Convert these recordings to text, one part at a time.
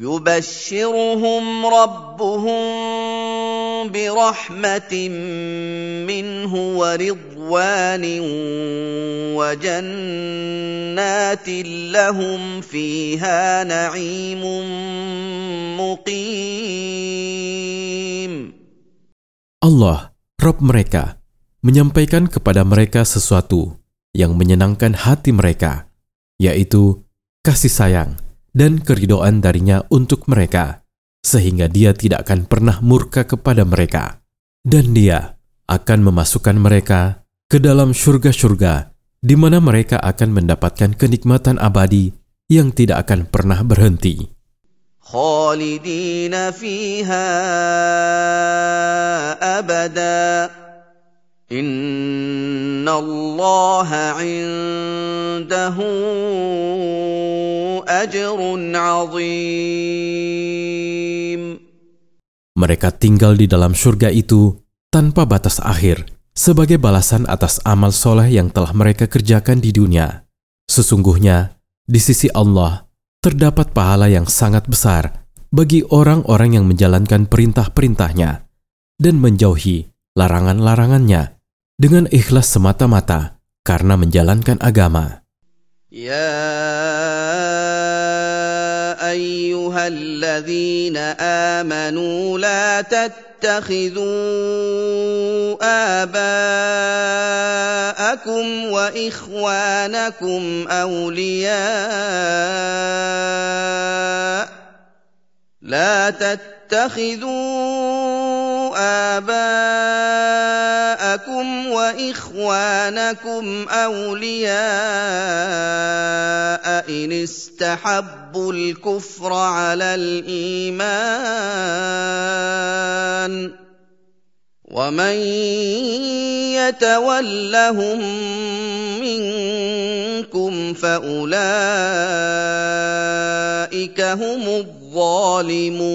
يبشرهم ربهم برحمة منه ورضوان وجنات لهم فيها نعيم مقيم Allah, Rob mereka, menyampaikan kepada mereka sesuatu yang menyenangkan hati mereka, yaitu kasih sayang dan keridoan darinya untuk mereka, sehingga dia tidak akan pernah murka kepada mereka. Dan dia akan memasukkan mereka ke dalam surga-surga di mana mereka akan mendapatkan kenikmatan abadi yang tidak akan pernah berhenti. خالدين فيها ابدا ان الله عنده اجر عظيم Mereka tinggal di dalam surga itu tanpa batas akhir sebagai balasan atas amal soleh yang telah mereka kerjakan di dunia. Sesungguhnya, di sisi Allah, terdapat pahala yang sangat besar bagi orang-orang yang menjalankan perintah-perintahnya dan menjauhi larangan-larangannya dengan ikhlas semata-mata karena menjalankan agama. يا ايها الذين امنوا لا تتخذوا اباءكم واخوانكم اولياء لا تتخذوا آباءكم وإخوانكم أولياء إن استحبوا الكفر على الإيمان ومن يتولهم منكم فأولئك هم الظالمون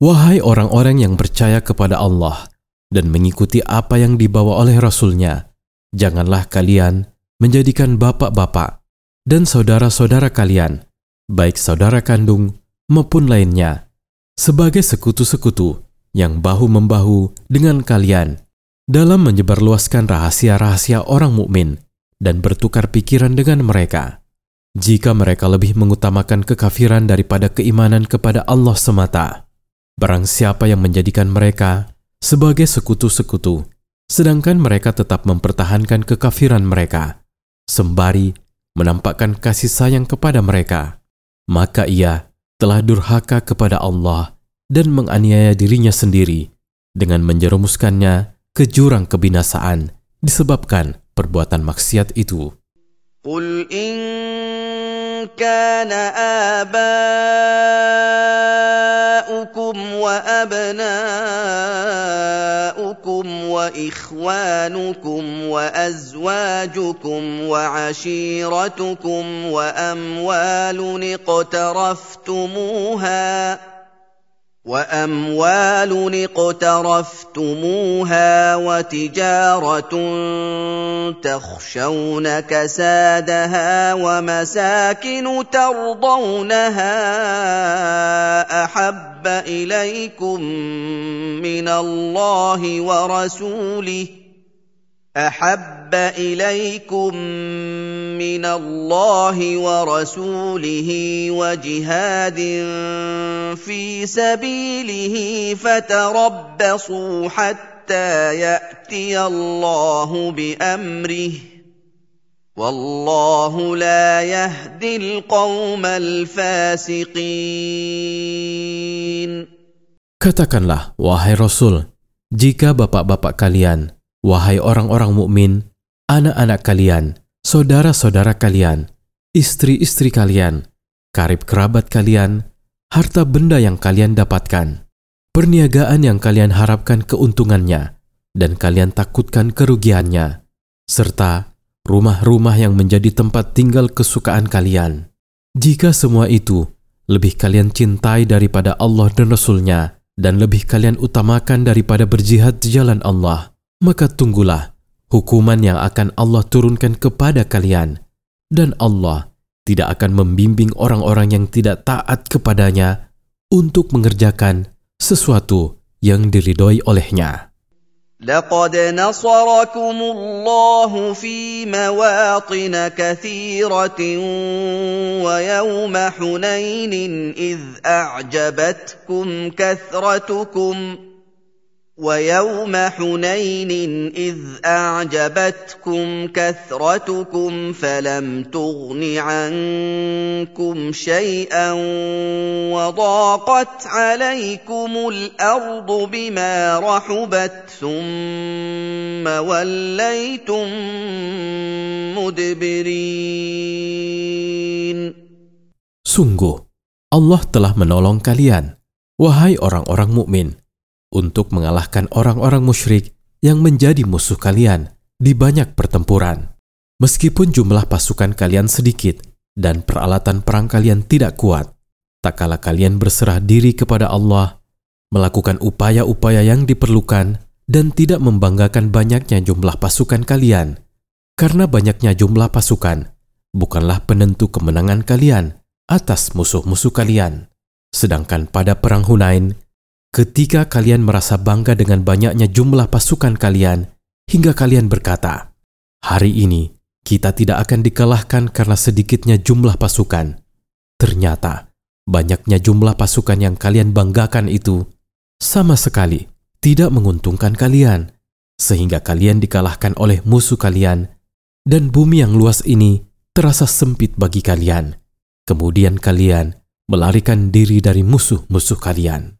Wahai orang-orang yang percaya kepada Allah dan mengikuti apa yang dibawa oleh Rasul-Nya, janganlah kalian menjadikan bapak-bapak dan saudara-saudara kalian, baik saudara kandung maupun lainnya, sebagai sekutu-sekutu yang bahu-membahu dengan kalian dalam menyebarluaskan rahasia-rahasia orang mukmin dan bertukar pikiran dengan mereka. Jika mereka lebih mengutamakan kekafiran daripada keimanan kepada Allah semata, Barang siapa yang menjadikan mereka sebagai sekutu-sekutu, sedangkan mereka tetap mempertahankan kekafiran mereka, sembari menampakkan kasih sayang kepada mereka, maka ia telah durhaka kepada Allah dan menganiaya dirinya sendiri dengan menjerumuskannya ke jurang kebinasaan disebabkan perbuatan maksiat itu. Qul in kana وأبناؤكم وإخوانكم وأزواجكم وعشيرتكم وأموال اقترفتموها واموال اقترفتموها وتجاره تخشون كسادها ومساكن ترضونها احب اليكم من الله ورسوله أحب إليكم من الله ورسوله وجهاد في سبيله فتربصوا حتى يأتي الله بأمره. والله لا يهدي القوم الفاسقين. Katakanlah, wahai Rasul, jika bapak-bapak kalian, wahai orang-orang mukmin, anak-anak kalian, saudara-saudara kalian, istri-istri kalian, karib kerabat kalian, harta benda yang kalian dapatkan, perniagaan yang kalian harapkan keuntungannya, dan kalian takutkan kerugiannya, serta rumah-rumah yang menjadi tempat tinggal kesukaan kalian. Jika semua itu lebih kalian cintai daripada Allah dan Rasul-Nya, dan lebih kalian utamakan daripada berjihad di jalan Allah, maka tunggulah hukuman yang akan Allah turunkan kepada kalian, dan Allah tidak akan membimbing orang-orang yang tidak taat kepadanya untuk mengerjakan sesuatu yang diridhoi olehnya. لقد نصركم الله في مواطن كثيرة ويوم حنين إذ أعجبتكم كثرتكم ۖ ويوم حنين إذ أعجبتكم كثرتكم فلم تغن عنكم شيئا وضاقت عليكم الأرض بما رحبت ثم وليتم مدبرين. Sungguh, Allah telah menolong kalian, wahai orang-orang mukmin untuk mengalahkan orang-orang musyrik yang menjadi musuh kalian di banyak pertempuran. Meskipun jumlah pasukan kalian sedikit dan peralatan perang kalian tidak kuat, tak kala kalian berserah diri kepada Allah, melakukan upaya-upaya yang diperlukan dan tidak membanggakan banyaknya jumlah pasukan kalian. Karena banyaknya jumlah pasukan bukanlah penentu kemenangan kalian atas musuh-musuh kalian. Sedangkan pada perang Hunain, Ketika kalian merasa bangga dengan banyaknya jumlah pasukan kalian, hingga kalian berkata, "Hari ini kita tidak akan dikalahkan karena sedikitnya jumlah pasukan." Ternyata, banyaknya jumlah pasukan yang kalian banggakan itu sama sekali tidak menguntungkan kalian, sehingga kalian dikalahkan oleh musuh kalian, dan bumi yang luas ini terasa sempit bagi kalian. Kemudian kalian melarikan diri dari musuh-musuh kalian.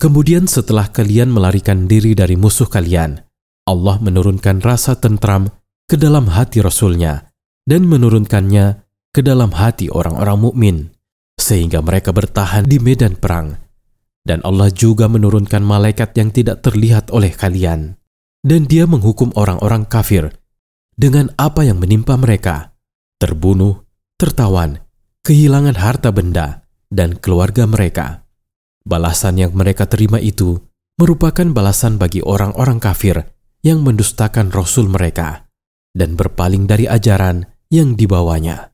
Kemudian setelah kalian melarikan diri dari musuh kalian, Allah menurunkan rasa tentram ke dalam hati Rasulnya dan menurunkannya ke dalam hati orang-orang mukmin sehingga mereka bertahan di medan perang. Dan Allah juga menurunkan malaikat yang tidak terlihat oleh kalian. Dan dia menghukum orang-orang kafir dengan apa yang menimpa mereka. Terbunuh, tertawan, kehilangan harta benda, dan keluarga mereka. Balasan yang mereka terima itu merupakan balasan bagi orang-orang kafir yang mendustakan Rasul mereka dan berpaling dari ajaran yang dibawanya.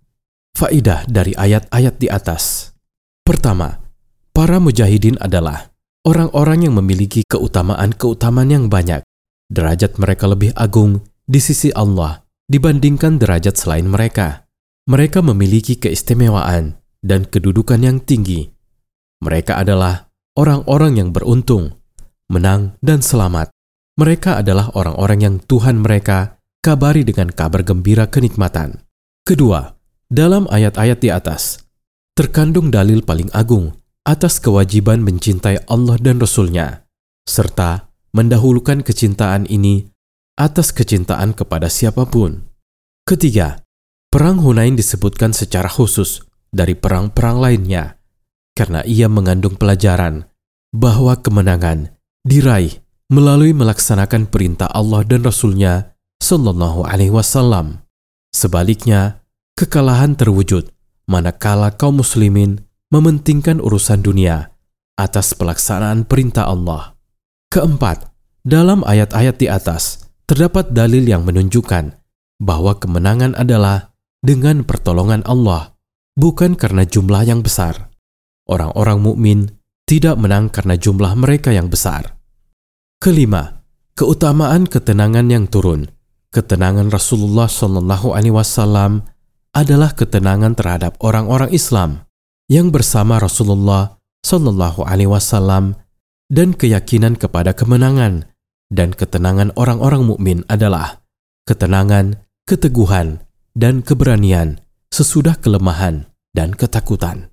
Faidah dari ayat-ayat di atas. Pertama, para mujahidin adalah orang-orang yang memiliki keutamaan-keutamaan yang banyak. Derajat mereka lebih agung di sisi Allah dibandingkan derajat selain mereka. Mereka memiliki keistimewaan dan kedudukan yang tinggi mereka adalah orang-orang yang beruntung, menang, dan selamat. Mereka adalah orang-orang yang Tuhan mereka kabari dengan kabar gembira kenikmatan. Kedua, dalam ayat-ayat di atas, terkandung dalil paling agung atas kewajiban mencintai Allah dan Rasul-Nya, serta mendahulukan kecintaan ini atas kecintaan kepada siapa pun. Ketiga, Perang Hunain disebutkan secara khusus dari perang-perang lainnya karena ia mengandung pelajaran bahwa kemenangan diraih melalui melaksanakan perintah Allah dan Rasul-Nya Sallallahu Alaihi Wasallam. Sebaliknya, kekalahan terwujud manakala kaum muslimin mementingkan urusan dunia atas pelaksanaan perintah Allah. Keempat, dalam ayat-ayat di atas terdapat dalil yang menunjukkan bahwa kemenangan adalah dengan pertolongan Allah, bukan karena jumlah yang besar orang-orang mukmin tidak menang karena jumlah mereka yang besar. Kelima, keutamaan ketenangan yang turun. Ketenangan Rasulullah Shallallahu Alaihi Wasallam adalah ketenangan terhadap orang-orang Islam yang bersama Rasulullah Shallallahu Alaihi Wasallam dan keyakinan kepada kemenangan dan ketenangan orang-orang mukmin adalah ketenangan, keteguhan, dan keberanian sesudah kelemahan dan ketakutan.